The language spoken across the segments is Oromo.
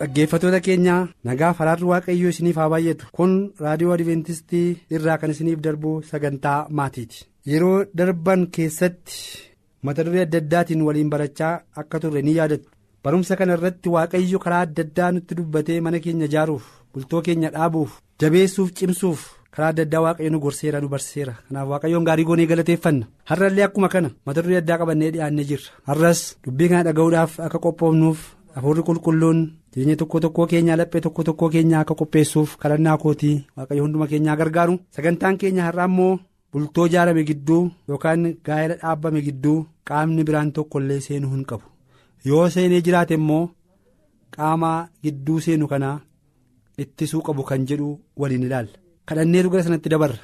Dhaggeeffatoota keenyaa nagaa faraarri waaqayyoo isiniif haa baay'atu kun raadiyoo adventistii irraa kan isiniif darbu sagantaa maatiiti. Yeroo darban keessatti mata duree adda addaatiin waliin barachaa akka turre ni yaadattu. Barumsa kana irratti waaqayyo karaa adda addaa nutti dubbatee mana keenya ijaaruuf bultoo keenya dhaabuuf jabeessuuf cimsuuf karaa adda addaa waaqayyo nu gorseera nu barseera. Kanaaf waaqayyoon gaarii goonee galateeffanna. Har'allee akkuma kana mata duree addaa qabannee dhiyaannee jirra. Har'as dubbii kana dhaga'uudhaaf akka qophoofnuuf hafuurri qulqulluun jireenya tokko tokkoo keenyaa laphee tokko tokkoo keenyaa akka qopheessuuf kadhannaa kootii waaqayyo hunduma keenyaa gargaaru sagantaan keenya har'aa immoo bultoo ijaarame gidduu yookaan gaa'ela dhaabbame gidduu qaamni biraan tokko illee seenuu hin qabu yoo seenee jiraate immoo qaama gidduu seenu kanaa ittisuu qabu kan jedhu waliin ilaalla kadhanneetu gara sanatti dabarra.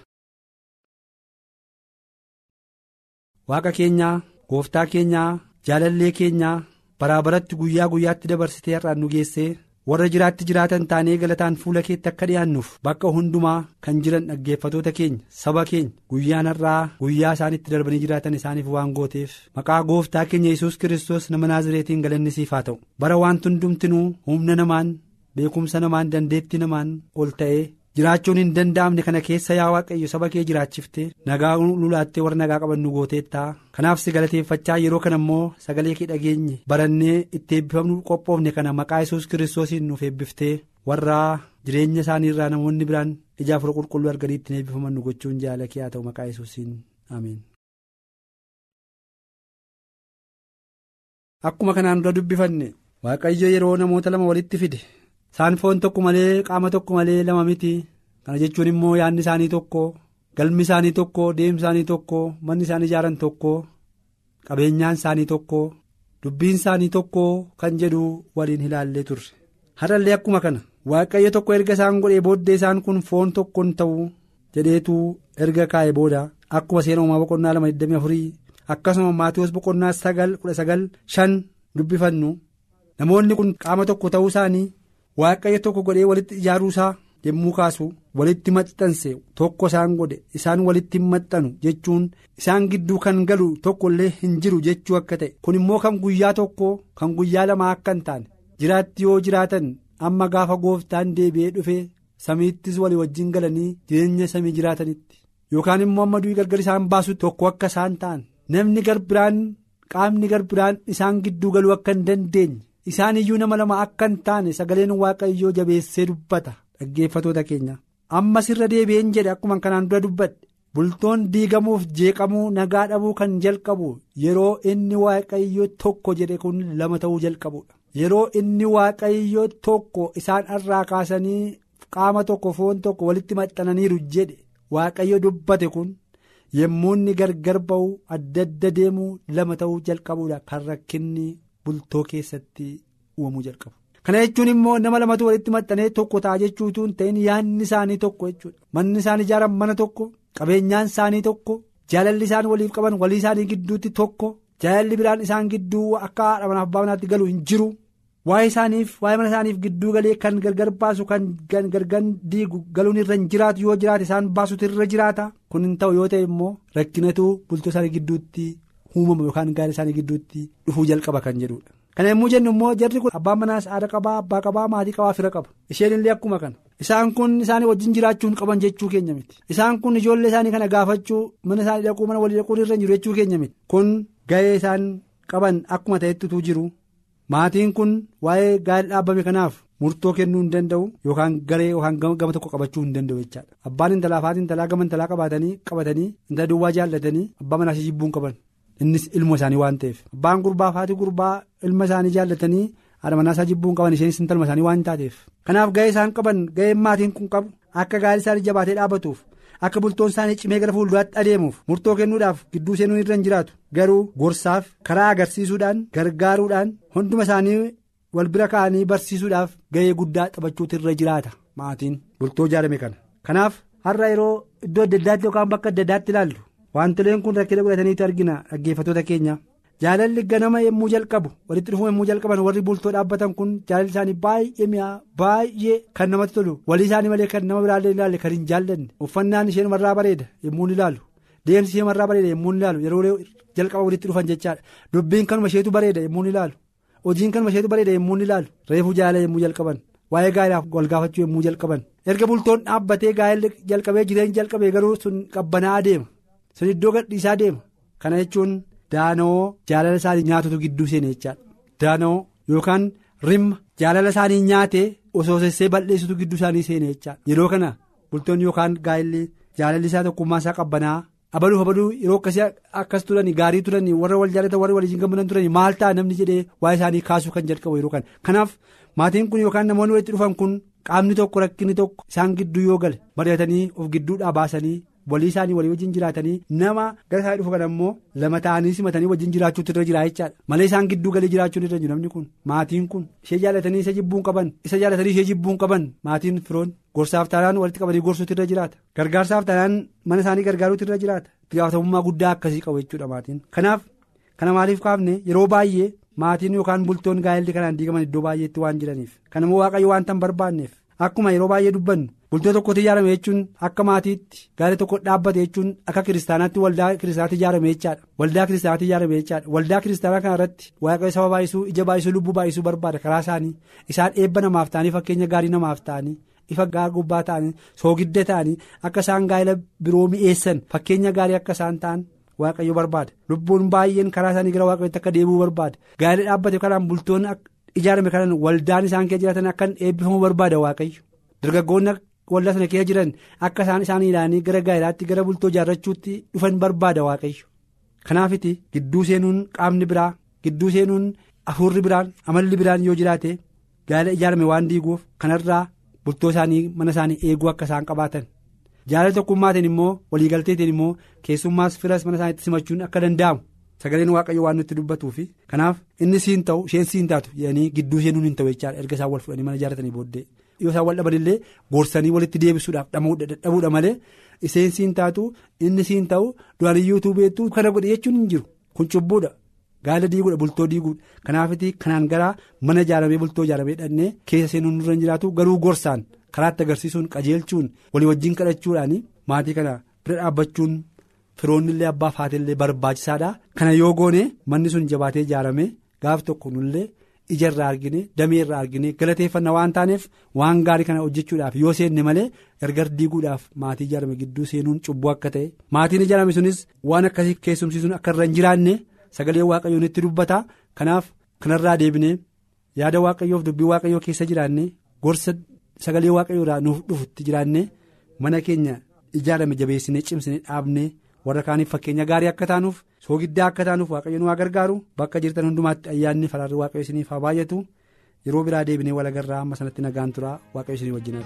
waaqa keenyaa gooftaa keenyaa jaalallee keenyaa. Baraa baratti guyyaa guyyaatti dabarsitee har'aan nu geessee warra jiraatti jiraatan taanee galataan fuula keetti akka dhiyaannuuf bakka hundumaa kan jiran dhaggeeffatoota keenya saba keenya guyyaan har'aa guyyaa isaan itti darbanii jiraatan isaaniif waan gooteef maqaa gooftaa keenya yesus kiristoos nama naazireetiin galanni siif haa ta'u bara wanti hundumtinuu humna namaan beekumsa namaan dandeettii namaan ol ta'ee. Jiraachuun hin danda'amne kana keessa yaa waaqayyo saba kee jiraachifte nagaa lulaattee warra nagaa qaban nu gooteettaa kanaaf si galateeffachaa yeroo kana immoo sagalee kee dhageenye barannee itti eebbifamnu qophoofne kana maqaa yesus kiristoosiin nuuf eebbiftee warra jireenya isaanii irraa namoonni biraan ija afur qulqulluu arganii ittiin eebbifaman nu gochuun jaalakee haa ta'u maqaa yesuusiin ameen. akkuma kanaan dura dubbifanne waaqayyo yeroo namoota lama walitti fide. Isaan foon tokko malee qaama tokko malee lama miti. Kana jechuun immoo yaadni isaanii tokko galmi isaanii tokko deemsi isaanii tokko manni isaan ijaaran tokko qabeenyaan isaanii tokko dubbiin isaanii tokko kan jedhu waliin ilaallee turre. Har'allee akkuma kana waaqayyo tokko erga isaan godhee booddee isaan kun foon tokkoon ta'u jedheetu erga kaa'e booda. Akkuma seera uumaa boqonnaa lama 24 akkasuma maatiyoos boqonnaa sagal kudha sagal shan dubbifannu. Namoonni kun qaama tokko ta'uu isaanii. Waaqayyo tokko godhee walitti ijaaruu isaa yommuu kaasu walitti maxxanse tokko isaan godhe isaan walitti hin maxxanu jechuun isaan gidduu kan galu tokko illee hin jiru jechuu akka ta'e. Kun immoo kan guyyaa tokko kan guyyaa lamaa akka hin taane jiraatti yoo jiraatan amma gaafa gooftaan deebi'ee dhufee samiittis walii wajjin galanii jireenya samii jiraatanitti. Yookaan immoo amma du'ii gargar isaan baasu tokko akka isaan ta'an namni garbiraan qaamni garbiraan isaan gidduu galuu akka hin dandeenye. Isaan iyyuu nama lama akka hin taane sagaleen waaqayyoo jabeessee dubbata. Dhaggeeffatoota keenya. Ammas irra deebi'een jedhe akkuma kanaan dura dubbadhe. Bultoon diigamuuf jeeqamuu nagaa dhabuu kan jalqabu. Yeroo inni waaqayyoo tokko jedhe kun lama ta'uu jalqabudha yeroo inni waaqayyoo tokko isaan irraa kaasanii qaama tokko foon tokko walitti maxxananiiru jedhe waaqayyo dubbate kun yommuu inni gargar ba'u adda adda deemuu lama ta'uu jalqabuudha. Kan rakkinni. Bultoo keessatti uumamuu jalqabu. kana jechuun immoo nama lamatu walitti maxxanee tokko ta'a jechuutu hin ta'in yaadni isaanii tokko jechuudha manni isaan ijaaran mana tokko qabeenyaan isaanii tokko jaalalli isaan waliif qaban walii isaanii gidduutti tokko jaalalli biraan isaan gidduu akka haadha manaaf abbaa manaatti galu hin jiru waa'ee isaaniif waa'ee mana isaaniif gidduu galee kan gargar baasu kan gargar diigu galuun irra hin jiraatu yoo jiraate isaan baasutu irra jiraata kun hin ta'u yoo ta'e immoo rakkinatu bultoo isaanii gidduutti. Uumama yookaan gaa'ela isaanii gidduutti dhufuu jalqaba kan jedhudha. kana yommuu jennu immoo jarri kun abbaan manaas haadha qabaa abbaa qabaa maatii qabaa fira qaba. Isheen illee akkuma kana. Isaan kun isaanii wajjin jiraachuu hin qaban jechuu keenya miti. Isaan kun ijoollee isaanii kana gaafachuu mana isaanii dhaquu mana walii dhaquun irra jiru jechuu keenya miti. Kun ga'ee isaan qaban akkuma ta'ettitu jiru. Maatiin kun waa'ee gaa'ela dhaabbame kanaaf murtoo kennuu hin danda'u yookaan garee yookaan gama tokko qabachuu hin danda'u jechaadha. Abbaan intalaa haati intalaa gama intalaa qabaatanii qabatanii intala duwwaa jaallatanii abbaa manaas jibbuu hin qaban. Innis ilma isaanii waan ta'eef. Abbaan gurbaa fi haati gurbaa ilma isaanii jaallatanii haadha manaasaa jibbuu hin qaban isheenis intalma isaanii waan taateef. Kanaaf ga'ee isaan qaban ga'ee maatiin kun qabu akka gaa'elli isaanii jabaatee dhaabatuuf akka bultoon isaanii cimee gara fuulduraatti adeemuuf murtoo kennuudhaaf gidduu seenuun irra hin jiraatu. Garuu gorsaaf karaa agarsiisuudhaan gargaaruudhaan hunduma isaanii wal bira ka'anii barsiisuudhaaf ga'ee guddaa taphachuutu irra jiraata maatiin bultoo ijaarame kana. Kanaaf har'a yeroo iddoo adda addaatti yookaan bakka adda addaatti ilaallu wantoleen kun rakkina godhataniitu argina. Dhaggeeffattoota keenya. jaalalli ganama yommuu jalqabu walitti dhufuu yommuu jalqaban warri bultoo dhaabbatan kun jaalalli isaanii baay'ee mi'aa baay'ee kan namatti tolu. Walii isaanii malee kan nama biraallee ilaalle kan hin jaallanne. Uffannaan isheen marraa bareeda yommuu ilaalu deemsi ishee marraa bareeda yommuu ilaalu yeroo jalqaba walitti dhufan jechaadha. Dubbiin kanuma isheetu bareeda yommuu ilaalu hojiin kanuma isheetu bareeda yommuu ilaalu reefuu jaalala yommuu jalqaban. Waa'ee gaa'elaaf wal gaafachuu yommuu jalqaban. Erga bultoon dhaabbatee gaa'elli jalqabee jireenya jalqabee garuu sun qabbanaa deema sun iddoo gadhiisaa deema kana jechuun. Daana'oo jaalala isaanii nyaatutu gidduu seene jechaadha. Daana'oo yookaan rimma jaalala isaanii nyaatee osoo sessee balleessitu gidduu isaanii seene jechaadha. Yeroo kana bultoonni yookaan gaa'elli jaalalli isaa tokkummaa isaa qabbanaa abaluu abaluu yeroo akkasii akkas turanii gaarii turanii warra wal jaalatan warra waliin gammadan turanii maal ta'a namni jedhee waa'ee isaanii kaasuu kan jalqabu yeroo kana. Kanaaf maatiin kun yookaan namoonni walitti dhufan kun qaamni tokko rakkinni tokko isaan gidduu yoo gale mari'atanii of gidduudhaa baasanii. Walii isaanii walii wajjin jiraatanii nama gara isaanii dhufu kana immoo lama ta'anii simatanii wajjin jiraachuutu irra jira jechaadha malee isaan gidduu galee jiraachuun irra jiru namni kun. Maatiin kun ishee jaalatanii isa jibbuun qaban isa jaalatanii ishee jibbuun qaban maatiin firoon gorsaaf taanaan walitti qabanii gorsuutu irra jiraata. Gargaarsaaf taanaan mana isaanii gargaaruutu irra jiraata. Itti gaafatamummaa guddaa akkasii qabu jechuudha maatiin. Kanaaf kana maaliif kaafne? Yeroo baay'ee maatiin yookaan bultoon gaa'elli kanaan diigaman iddoo baay'eetti waan jiraniif. Kanammoo waaqayyo waan tan barbaanneef akkuma yeroo baay'ee dubbannu. bultoo tokkotti ijaarame jechuun akka maatiitti gaa'ela tokko dhaabbate jechuun akka kiristaanaatti waldaa kiristaanaatti ijaarame jechaadha. Waldaa kiristaanaatti ijaarame jechaadha. Waldaa kiristaanaa kana irratti waaqayyo saba baay'isuu ija baay'isuu lubbuu baay'isuu barbaada. Karaa isaanii isaan eebba namaaf ta'anii fakkeenya gaarii namaaf ta'anii ifa gaara gubbaa ta'anii soogidda ta'anii akka isaan gaa'ela biroo mi'eessan fakkeenya gaarii akka isaan ta'an waaqayyo barbaada. Lubbuun baay'een karaa isaanii gara waaqayyootti akka deebi'uu barbaada. Gaa'ela dhaabbate kanaan bultoonni ijaarame kanaan waldaan isaan keessa jiraatan akka eebbifamuu barbaada waaqayyo. Dargaggoonni. waldaa sana keessa jiran akka isaan isaan ilaalanii gara gaa'elaatti gara bultoo ijaarrachuutti dhufan barbaada waaqayyo. Kanaafiti gidduu seenuun qaamni biraa gidduu seenuun hafuurri biraan amalli biraan yoo jiraate gaa'ela ijaarame waan diiguuf kanarraa bultoo isaanii mana isaanii eeguu akka isaan qabaatan. Jaalala tokkummaatiin immoo waliigalteetiin immoo keessummaas firas mana isaaniitti simachuun akka danda'amu sagaleen waaqayyo waan nutti dubbatuufi kanaaf inni siin ta'u isheen siin taatu jedhanii gidduu seenuun hin ta'u jechaadha. Erga isaan wal fudhanii mana ijaaratanii booddee. yoo isaan wal dhaban illee gorsanii walitti deebisuudhaaf dhabuudha malee isheen siin taatu inni siin ta'u du'aniyyuu beektuu kana godhe jechuun hin jiru. Kun cubbuudha gaa'ela diiguudha bultoo diiguudha kanaafiti kanaan gara mana ijaaramee bultoo ijaaramee dhannee keessa seenuun nurra hin jiraatu garuu gorsaan karaatti agarsiisuun qajeelchuun walii wajjin kadhachuudhaan maatii kana bira dhaabbachuun firoonni illee abbaaf haatillee barbaachisaadha kana yoo goone manni sun jabaatee ijaaramee gaaf tokko nullee. ija irraa argine damee irraa argine galateeffannaa waan taaneef waan gaarii kana hojjechuudhaaf yoo seenne malee gargar diiguudhaaf maatii ijaarame gidduu seenuun cubbuu akka ta'e maatiin ijaarame sunis waan akkasii keessumsiisuun akka irra hin jiraanne sagalee waaqayyoon itti dubbata kanaaf kanarraa deebine yaada waaqayyoof dubbii waaqayyoo keessa jiraanne gorsa sagalee waaqayyoo irraa nuuf dhufutti jiraanne mana keenya ijaarame jabeessine cimsine dhaabne warra kaaniif fakkeenya gaarii akka taanuuf soogiddaa akka taanuuf waaqayyo nu haa gargaaru bakka jirtan hundumaatti ayyaanni faraarri waaqayyo isiniif haa baay'atu. Yeroo biraa deebinee wal agarraa amma sanatti nagaan tura waaqayyo isinii wajjin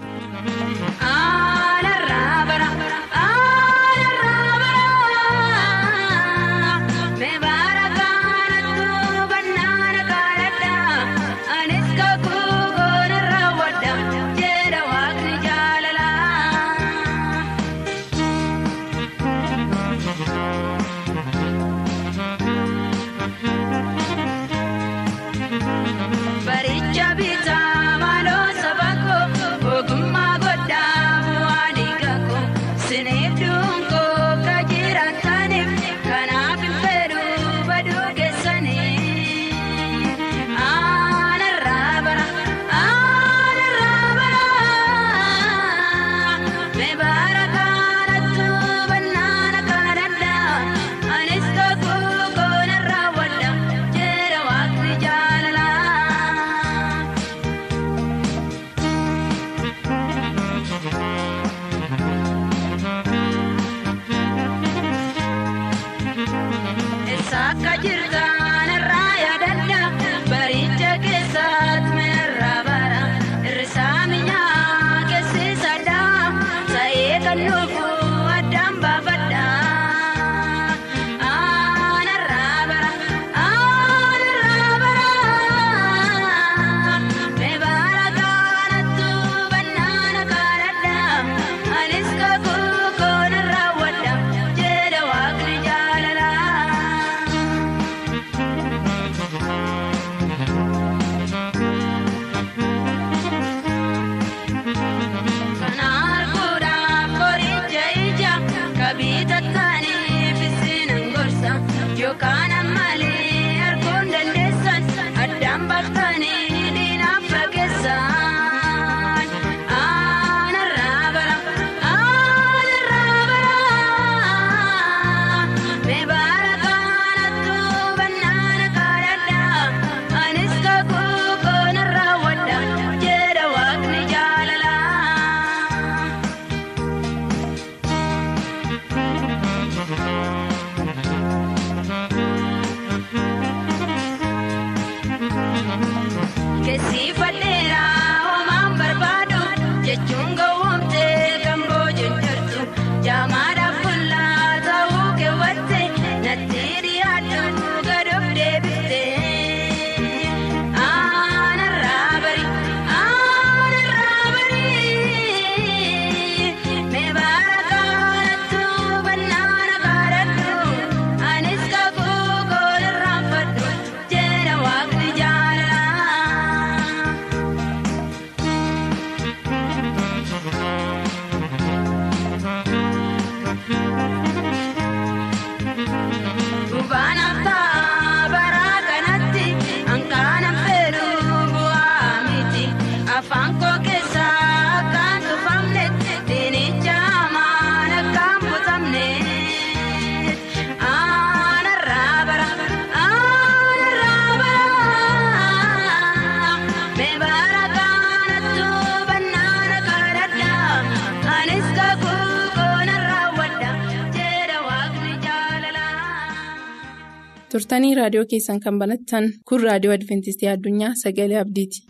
raadiyoo keessan kan banattan kun raadiyoo adventistii addunyaa sagalee abdiiti.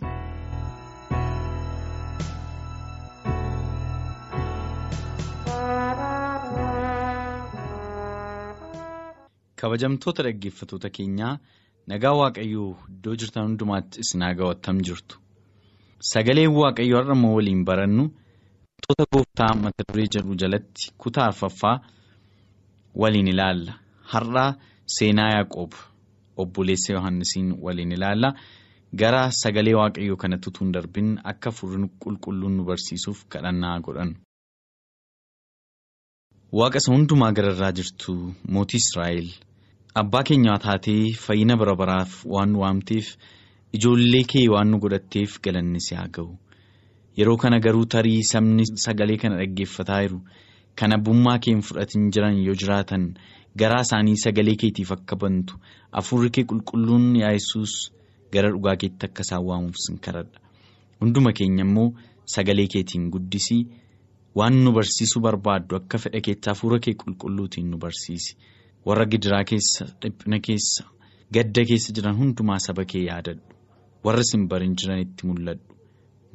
kabajamtoota dhaggeeffatoota keenyaa nagaa waaqayyoo iddoo jirtan hundumaatti isin haa ga'attam jirtu. Sagaleen waaqayyoo har'a immoo waliin barannu wantoota gooftaa mata duree jedhu jalatti kutaa arfaffaa waliin ilaalla. Har'aa seenaa yaaqoob obboleessa yohannisiin waliin ilaalla. Gara sagalee waaqayyoo kanatti utuu hin darbin akka furrii qulqulluun nu barsiisuuf kadhannaa godhannu. Waaqa isa hundumaa gararraa jirtu mootii Israa'el. Abbaa keenyaa taatee fayyina bara baraaf waan nu waamteef ijoollee kee waan nu godhatteef galanni si haa ga'u. Yeroo kana garuu tarii sabni sagalee kana dhaggeeffataa jiru kan abbummaa kee hin fudhatin jiran yoo jiraatan garaa isaanii sagalee keetiif akka bantu afurri kee qulqulluun yaa'essuus gara dhugaa keetti akka isaan waamuuf sin kadhadha hunduma keenya immoo sagalee keetiin guddisii. waan nu barsiisuu barbaaddu akka fedha keetti hafuura kee qulqulluutiin nu barsiisi warra gidiraa keessa dhiphina keessa gadda keessa jiran hundumaa saba kee yaadadhu warra sin barin jiranitti mul'adhu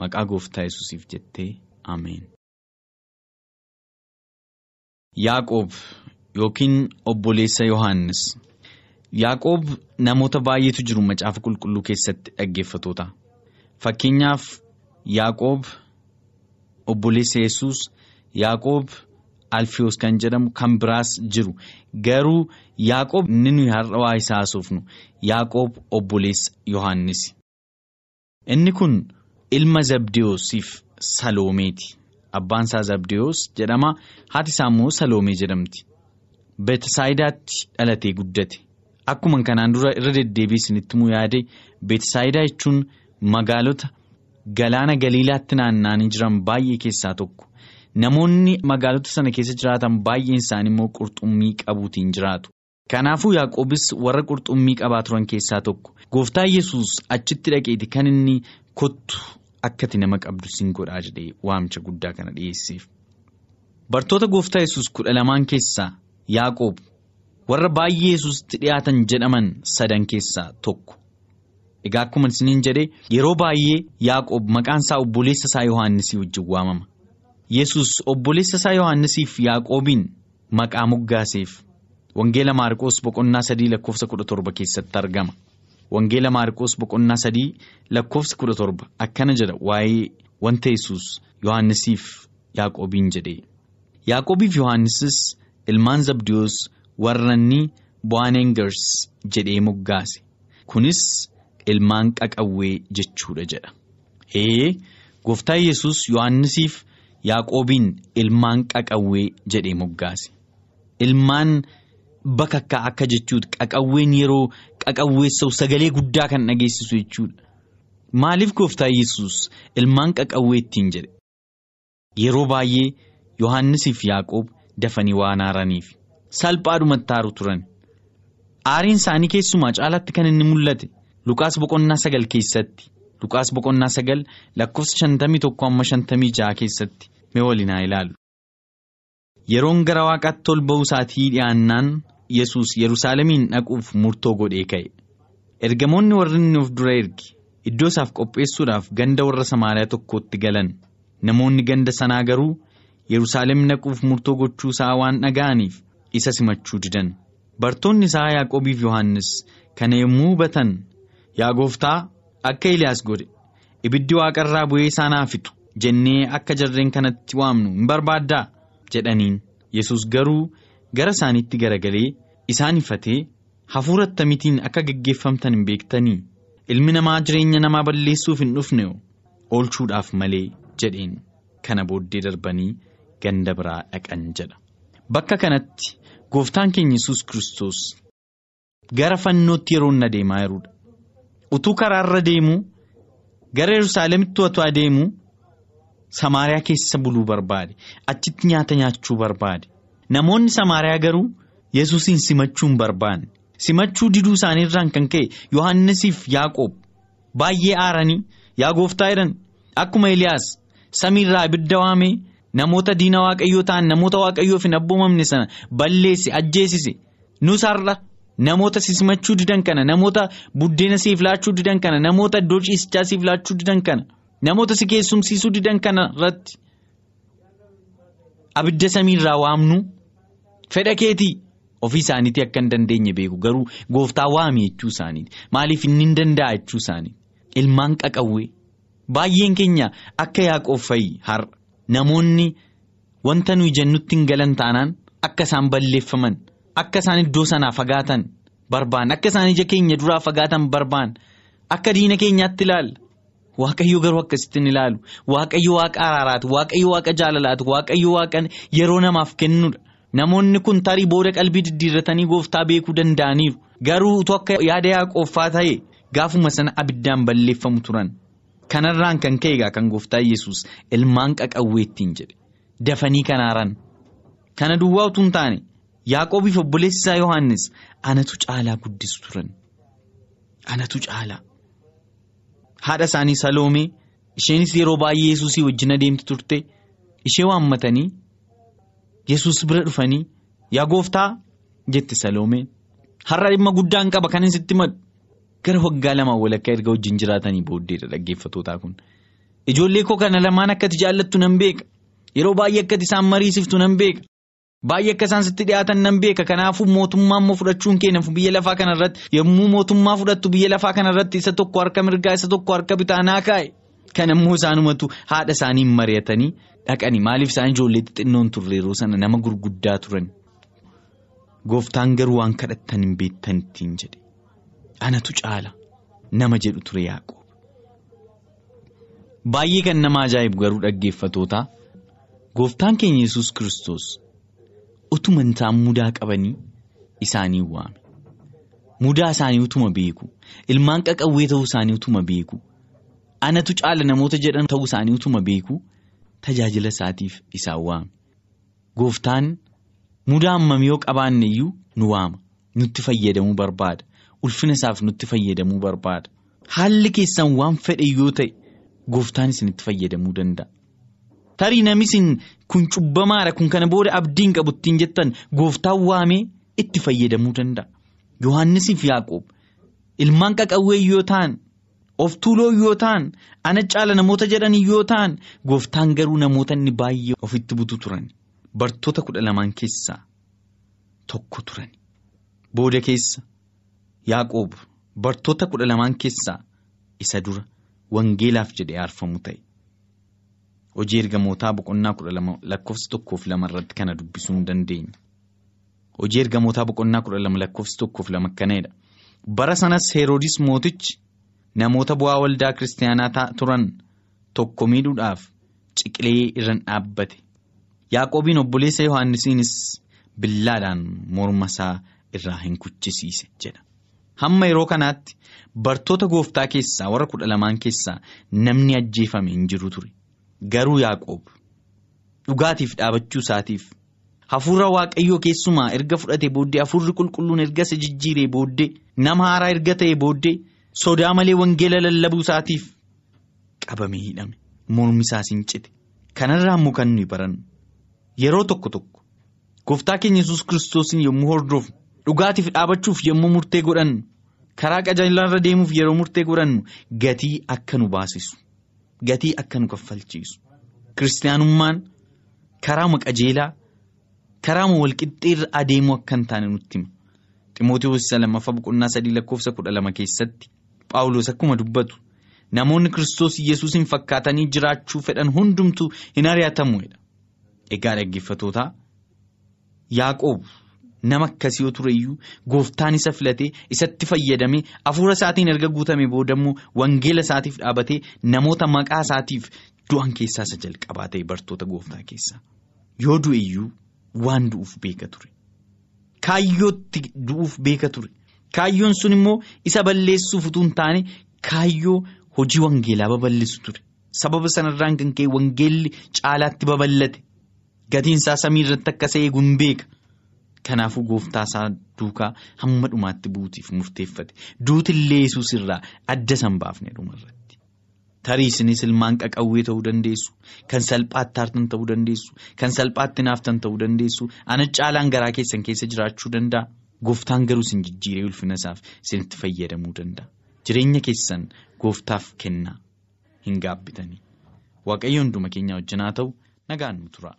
maqaa gooftaa yesuusiif jettee ameen. Yaaqoob yookiin obboleessa Yohaannis Yaaqoob namoota baay'eetu jiru macaafa qulqulluu keessatti dhaggeeffatoota fakkeenyaaf Yaaqoob. Obboleessa yesus Yaaqoob Alfiyoos kan jedhamu kan biraas jiru garuu Yaaqoob inni nuyi har'a waa isaa haasofnu Yaaqoob obboleessa Yohaannis. Inni kun ilma Zabdiyoosiif Saloomeeti. Abbaan isaa Zabdiyoos jedhama haati isaa immoo Saloomee jedhamti. Beetisaayidaatti dhalatee guddate. Akkuma kanaan dura irra deddeebii isinitti muu yaade Beetisaayidaa jechuun magaalota. Galaana Galiilaatti naanna'anii jiran baay'ee keessaa tokko namoonni magaalota sana keessa jiraatan baay'een isaanii immoo qurxummii qabuutiin jiraatu. Kanaafuu Yaaqoobis warra qurxummii qabaa turan keessaa tokko gooftaa yesus achitti dhaqeeti kan inni kottu akkati nama qabdu siin godhaa jedhee waamicha guddaa kana dhiyeesseef. Bartoota gooftaa yesus kudha lamaan keessaa Yaaqoob warra baay'ee yesusitti dhiyaatan jedhaman sadan keessaa tokko. Egaa akkuma isiniin jedhee yeroo baay'ee Yaaqoob maqaan isaa obboleessa isaa Yohaannisii wajjin waamama. Yesus obboleessa isaa Yohaannisiif Yaaqoobiin maqaa moggaaseef Wangeela Maarqoos boqonnaa sadii lakkoofsa kudha torba keessatti argama. Wangeela Maarqoos boqonnaa sadii lakkoofsa kudha torba akkana jedha waa'ee wanta Yesus Yohaannisiif Yaaqoobiin jedhee. Yaaqoobiif Yohaannisis ilmaan Zabdiyoos warra inni Boaneengers jedhee moggaase. Kunis. Ilmaan qaqawwee jechuudha jedha. Ee gooftaa yesus Yohaannisiif Yaaqoobiin ilmaan qaqawwee jedhee moggaase. Ilmaan bakakkaa akka jechuudha. Qaqawween yeroo qaqawweessa'u sagalee guddaa kan dhageessisu jechuudha. Maaliif gooftaa yesus ilmaan qaqawwee ittiin jedhe? Yeroo baay'ee Yohaannisiif Yaaqoob dafanii waan aaraniif salphaadhumatti aaru turan. Aariin isaanii keessumaa caalaatti kan inni mul'ate. Luqaas boqonnaa sagal keessatti Luqaas boqonnaa sagal lakkoofsa shantamii tokko amma shantamii jaha keessatti mee waliin haa ilaallu. Yeroon gara waaqaatti ol ba'uu isaatii dhiyaannaan yesus Yerusaalemiin dhaquuf murtoo godhee ka'e. Ergamoonni warri inni of dura erge iddoo isaaf qopheessuudhaaf ganda warra Samaariyaa tokkootti galan namoonni ganda sanaa garuu Yerusaalem dhaquuf murtoo gochuu isaa waan dhaga'aniif isa simachuu didan. Bartoonni isaa Yaaqoobiif Yohaannis kana yommuu hubatan. Yaa gooftaa akka Iliyaas godhe ibiddi waaqarraa bu'ee isaanaa fixu jennee akka jarreen kanatti waamnu hin barbaaddaa jedhaniin yesus garuu gara isaaniitti garagalee isaan ifatee hafuura attamiitiin akka gaggeeffamtan hin beektanii ilmi namaa jireenya namaa balleessuuf hin dhufne oolchuudhaaf malee jedheen kana booddee darbanii ganda biraa dhaqan jedha. Bakka kanatti gooftaan keenya yesus kristos gara fannootti yeroo inni adeemaa jirudha. utuu karaarra deemu gara Yerusaalemitti otoo adeemu Samaariyaa keessa buluu barbaade achitti nyaata nyaachuu barbaade namoonni Samaariyaa garuu Yesuusiin simachuu hin barbaanne simachuu diduu isaaniirraan kan ka'e Yohaannisiif Yaaqoob baay'ee aaranii yaa gooftaa jedhan akkuma Eliyaas samiirraa ibidda waamee namoota diina waaqayyoo ta'an namoota waaqayyoof hin abboomamne sana balleesse ajjeesise nus har'a namoota sisimachuu didan kana namoota buddeena siif laachuu didan kana namoota iddoo ciisichaa siif laachuu didan kana namoota si keessumsiisuu didan kana irratti abidda samiirraa waamnu fedha keetii ofii isaaniitii akka hin dandeenye beeku garuu gooftaa waami jechuu isaaniiti. Maaliif inni hin danda'a jechuu isaaniiti? Ilmaan qaqawwee baay'een keenya akka yaaqoob fa'i har'a namoonni wanta nuyi jennutti hin galan taanaan akka isaan balleeffaman akka isaan iddoo sanaa fagaatan barbaan akka isaan ija keenya duraa fagaatan barbaan akka diina keenyaatti ilaalla. Waaqayyo garuu akkasitti hin ilaalu. Waaqayyo waaqa araaraati waaqayyo waaqa jaalalaati waaqayyo waaqa yeroo namaaf kennudha namoonni kun tarii booda qalbii diddiirratanii gooftaa beekuu danda'aniiru. Garuu utuu akka yaada yaaqooffaa ta'e gaafuma sana abiddaan balleeffamu turan. Kanarraan kan ka'e egaa kan gooftaa yesus ilmaan qaqawweettiin jedhe. Dafanii kanaaran kana duwwaa utuu hin taane yaaqoobiif obboleessi isaa yohaannis anatu caalaa guddisu turan. Anatu caalaa. haadha isaanii saloomee isheenis yeroo baay'ee yesuusii wajjin adeemti turte ishee waammatanii yesus bira dhufanii yaa gooftaa jette saloomeen har'a dhimma guddaan qaba kan sitti maddu gara waggaa lamaan walakkaa erga wajjin jiraatanii booddeedha dhaggeeffatootaa kun ijoollee koo kana lamaan akkati jaallattu nan beeka yeroo baay'ee akkati isaan mariisiftu nan beeka. Baay'ee akka isaan sitti dhiyaatan nan beeka kanaafuu mootummaa immoo fudhachuun keenyaaf biyya lafaa kanarratti yommuu mootummaa fudhattu biyya lafaa kanarratti isa tokko harka mirgaa isa tokko harka bitaa naa kaa'e kan immoo isaanumatu haadha isaanii mari'atanii dhaqanii maaliif isaan ijoollee xixinnoon turre yeroo sana nama gurguddaa turan gooftaan garuu waan kadhattan hin beektan ittiin jedhe. Anatu caala. Nama jedhu ture yaaqoob. Baay'ee kan nama ajaa'ibu garuu dhaggeeffatootaa. Gooftaan keenya yesus kiristoos. utuma isaan mudaa qabanii isaanii waame. Mudaa isaanii utuma beeku. Ilmaan qaqawwee ta'uu isaanii utuma beeku anatu caala namoota jedhan ta'uu isaanii utuma beeku tajaajila isaatiif isaan waame gooftaan mudaa hammam yoo qabaanne iyyuu nu waama nutti fayyadamuu barbaada ulfina isaaf nutti fayyadamuu barbaada haalli keessan waan fedhe yoo ta'e gooftaan isinitti fayyadamuu danda'a. tarii namisin kun cubbamaadha kun kana booda abdiin qabu ittiin jettan gooftaan waamee itti fayyadamuu danda'a. Yohaannisiif Yaaqoob ilmaan qaqawwee yoo ta'an of tuuloo yoo ta'an ana caala namoota jedhan yoo ta'an gooftaan garuu namoota inni baay'ee ofitti butu turan bartoota kudha lamaan keessaa tokko turan. Booda keessa Yaaqoob bartoota kudha lamaan keessaa isa dura wangeelaaf jedhee aarfamu ta'e. Hojii ergamootaa boqonnaa kudha lama lakkoofsa tokkoof lama irratti kana dubbisuu hin dandeenya. Hojii ergamootaa boqonnaa kudha lama lakkoofsa tokkoof lama akkanadha. Bara sanas Heroodis mootichi namoota bu'aa waldaa kiristaanaa turan tokko miidhuudhaaf ciqilee irra dhaabbate. Yaaqoobiin obboleessa Yohaannisiinis billaadhaan morma isaa irraa hin kuchisiise jedha. Hamma yeroo kanaatti bartoota gooftaa keessaa warra kudha lamaan keessaa namni ajjeefame hin jiru ture. Garuu Yaaqoob dhugaatiif dhaabachuu isaatiif hafuura waaqayyoo keessumaa erga fudhatee booddee hafuurri qulqulluun erga isa jijjiiree booddee nama haaraa erga ta'e booddee sodaa malee wangeela lallabuu isaatiif qabamee hidhame. Mormi isaas hin cite. Kanarraa immoo kan nuyi barannu yeroo tokko tokko gooftaa keenya yesus kiristoosiin yommuu hordofnu dhugaatiif dhaabachuuf yommuu murtee godhannu karaa qajeelaarra deemuuf yeroo murtee godhannu gatii akka nu baasisu. Gatii akka nu kaffalchiisu. Kiristaanummaan karaama qajeelaa karaama walqixxeerra adeemuu akka hin taane nutti hima. Ximootiyoos isa lammaffaa boqonnaa sadii lakkoofsa kudha lama keessatti paawuloos akkuma dubbatu namoonni kiristoos yesuusin fakkaatanii jiraachuu fedhan hundumtuu hin ari'atamuudha. Egaa dhaggeeffatootaa yaaqoob nama akkasii yoo ture iyyuu gooftaan isa filatee isatti fayyadamee hafuura isaatiin erga guutame boodammoo wangeela isaatiif dhaabatee namoota maqaa isaatiif du'an keessaa isa jalqabaa ta'e bartoota gooftaa keessaa. Yoo du'e iyyuu waan du'uuf beeka ture. Kaayyootti du'uuf beeka ture kaayyoon sun immoo isa balleessuuf utuu hin taane kaayyoo hojii wangeelaa babal'isu ture. Sababa sanarraan kan ka'e wangeelli caalaatti babal'ate gatiinsaa samii irratti akka isa eegu hin beeka. Kanaafuu gooftaa isaa duukaa hamma dhumaatti buutiif murteeffate. Duutillee yesuus irraa adda san baafne dhumarratti tarii isinis ilmaan qaqawwee ta'uu dandeessu. Kan salphaatti aartan ta'uu dandeessu. Kan salphaatti naaftan ta'uu dandeessu. Ana caalaan garaa keessan keessa jiraachuu danda'a gooftaan garuu isin jijjiiree ulfina isaaf isinitti fayyadamuu danda'a. Jireenya keessan gooftaaf kennaa hin gaabbitanii. Waaqayyo hunduma keenya wajjin haa ta'u nagaan nu tura.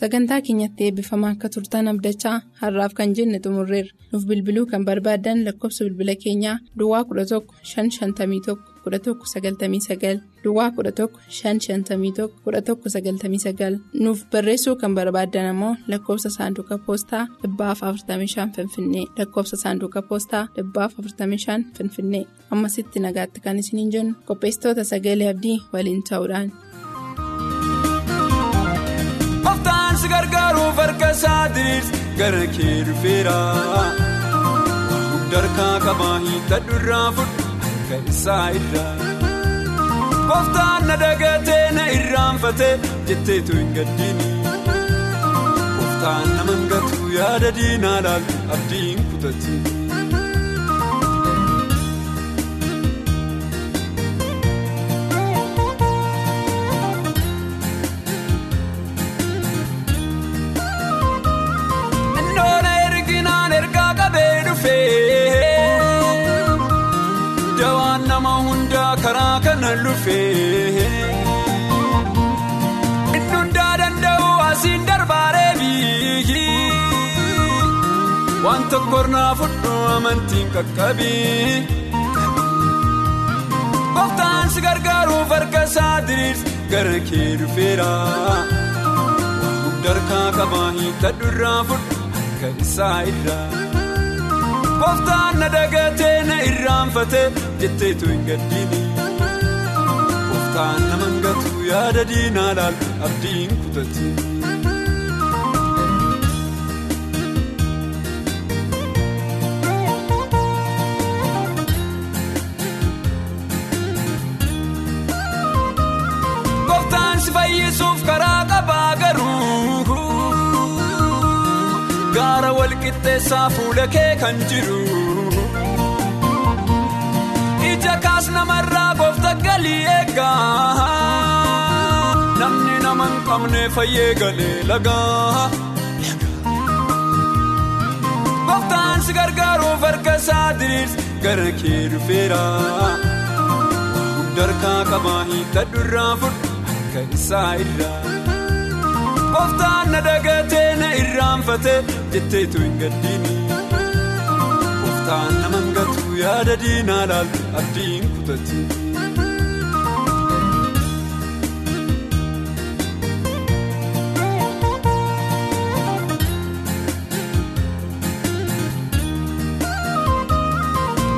Sagantaa keenyatti eebbifamaa akka turtan abdachaa har'aaf kan jenne xumurreerra. Nuuf bilbiluu kan barbaadan lakkoofsa bilbila keenyaa Duwwaa 11 551 1199 Duwwaa 11 551 1199 nuuf barreessuu kan barbaadan ammoo lakkoofsa saanduqa poostaa 45 Finfinnee lakkoofsa saanduqa poostaa 45 Finfinnee ammasitti nagaatti kan isiniin jennu qopheessitoota sagalee abdii waliin ta'uudhaan. Gara kee dhufeera. Darkaa qabaa hiikkadhu irraa fudhu harka isaa irraa. Gooftaan na dagatee na irraanfatee jetteetu hin gaddiini. Gooftaan nama hangatu yaada diinaa laalu abdiin kutatti. Waan tokko irraa fudhu amantiin qaqqabii gooftaan si gargaaruuf harka isaa diriirsi gara kee dhufeera. Darkaa qabaa hiikkadhu irraa fudhu harka isaa irraa. Gooftaan na dagatee na irraanfatee jetteetu hin gaddiini. Gooftaan nama hangatu yaada diinaa laalu abdiin kutatti. Gaara walqixxeessaa fuula kee kan jiru. Ija kaas namarraa goofta galii eegaa namni nama hin qabne fayyee galee lagaa. Gooftaan si gargaaruuf harka isaa diriirsi gara kee dhufeera. Darkaa qabaa hiikkadhu irraa fudhu harka isaa irraa. Gooftaan na dagatee na irraanfatee jetteetu hin gaddiini. Gooftaan nama hangatu yaada diinaa laalu abdiin kutatti.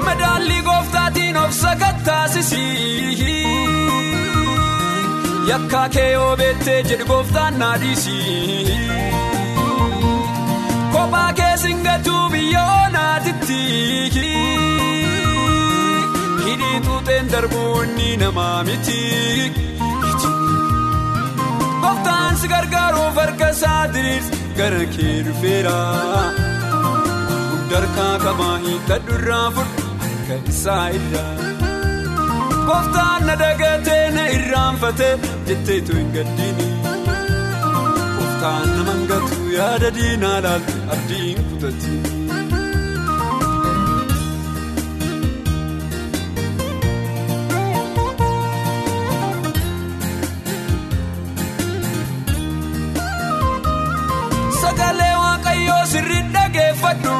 Madaallii gooftaatiin of sakattaasisii. Yakkaa kee yoo beektee jedhu gooftaan na dhiisii. Kophaa kee singatuu biyya oonaatitti. Hidhii tuuteen darbuu inni namaa miti. Gooftaan si gargaaruuf harka isaa diriirsi gara kee dhufeera. Darkaa qabaa hiikkadhu irraa fudhu harka isaa irraa. Gooftaan na dagatee na irraanfatee jetteetu hin gaddiini. Gooftaan nama hangatu yaada diinaa laalu abdiin kutatti. Sagalee waaqayyoo sirrii dhageeffadhu.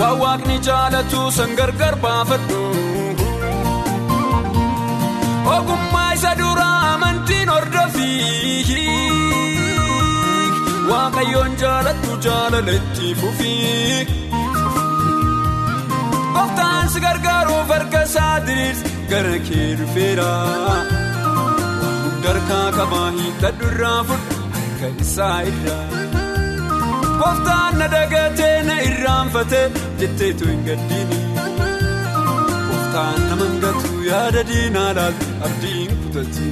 Waan waaqni jaalatu san gargar baafadhu. Waaqayyoon jaalatu jaalaletti fufi. Gooftaan si gargaaruuf harka isaa diriirsi gara kee dhufeera. Darkaa qabaa hiikkadhu irraa fudhu harka isaa irraa. Gooftaan na dagatee na irraanfatee jetteetu hin gaddiini. Gooftaan nama hangatu yaada diinaa laalu abdiin kutatti.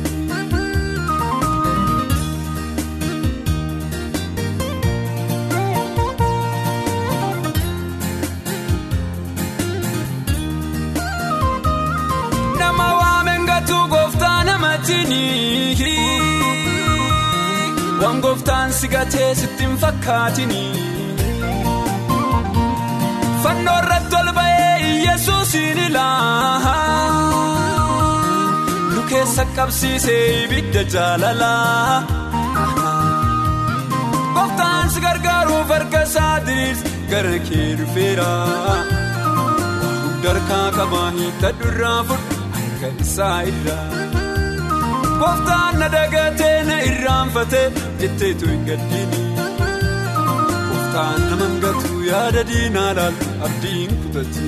Waan gooftaan si gatee sitti hin fakkaatini. Fannoo irratti ol ba'ee Yesuusiin ilaa nu keessa qabsiisee ibidda jaalalaa. Gooftaan si gargaaruuf harka isaa diriirsi gara kee dhufeera. Darkaa qabaa hiikkadhu irraa fudhu harka isaa irraa. Gooftaan na dagatee na irraanfatee jetteetu hin gaddiini. Gooftaan nama hangatu yaada diinaa laaltu abdiin kutatti.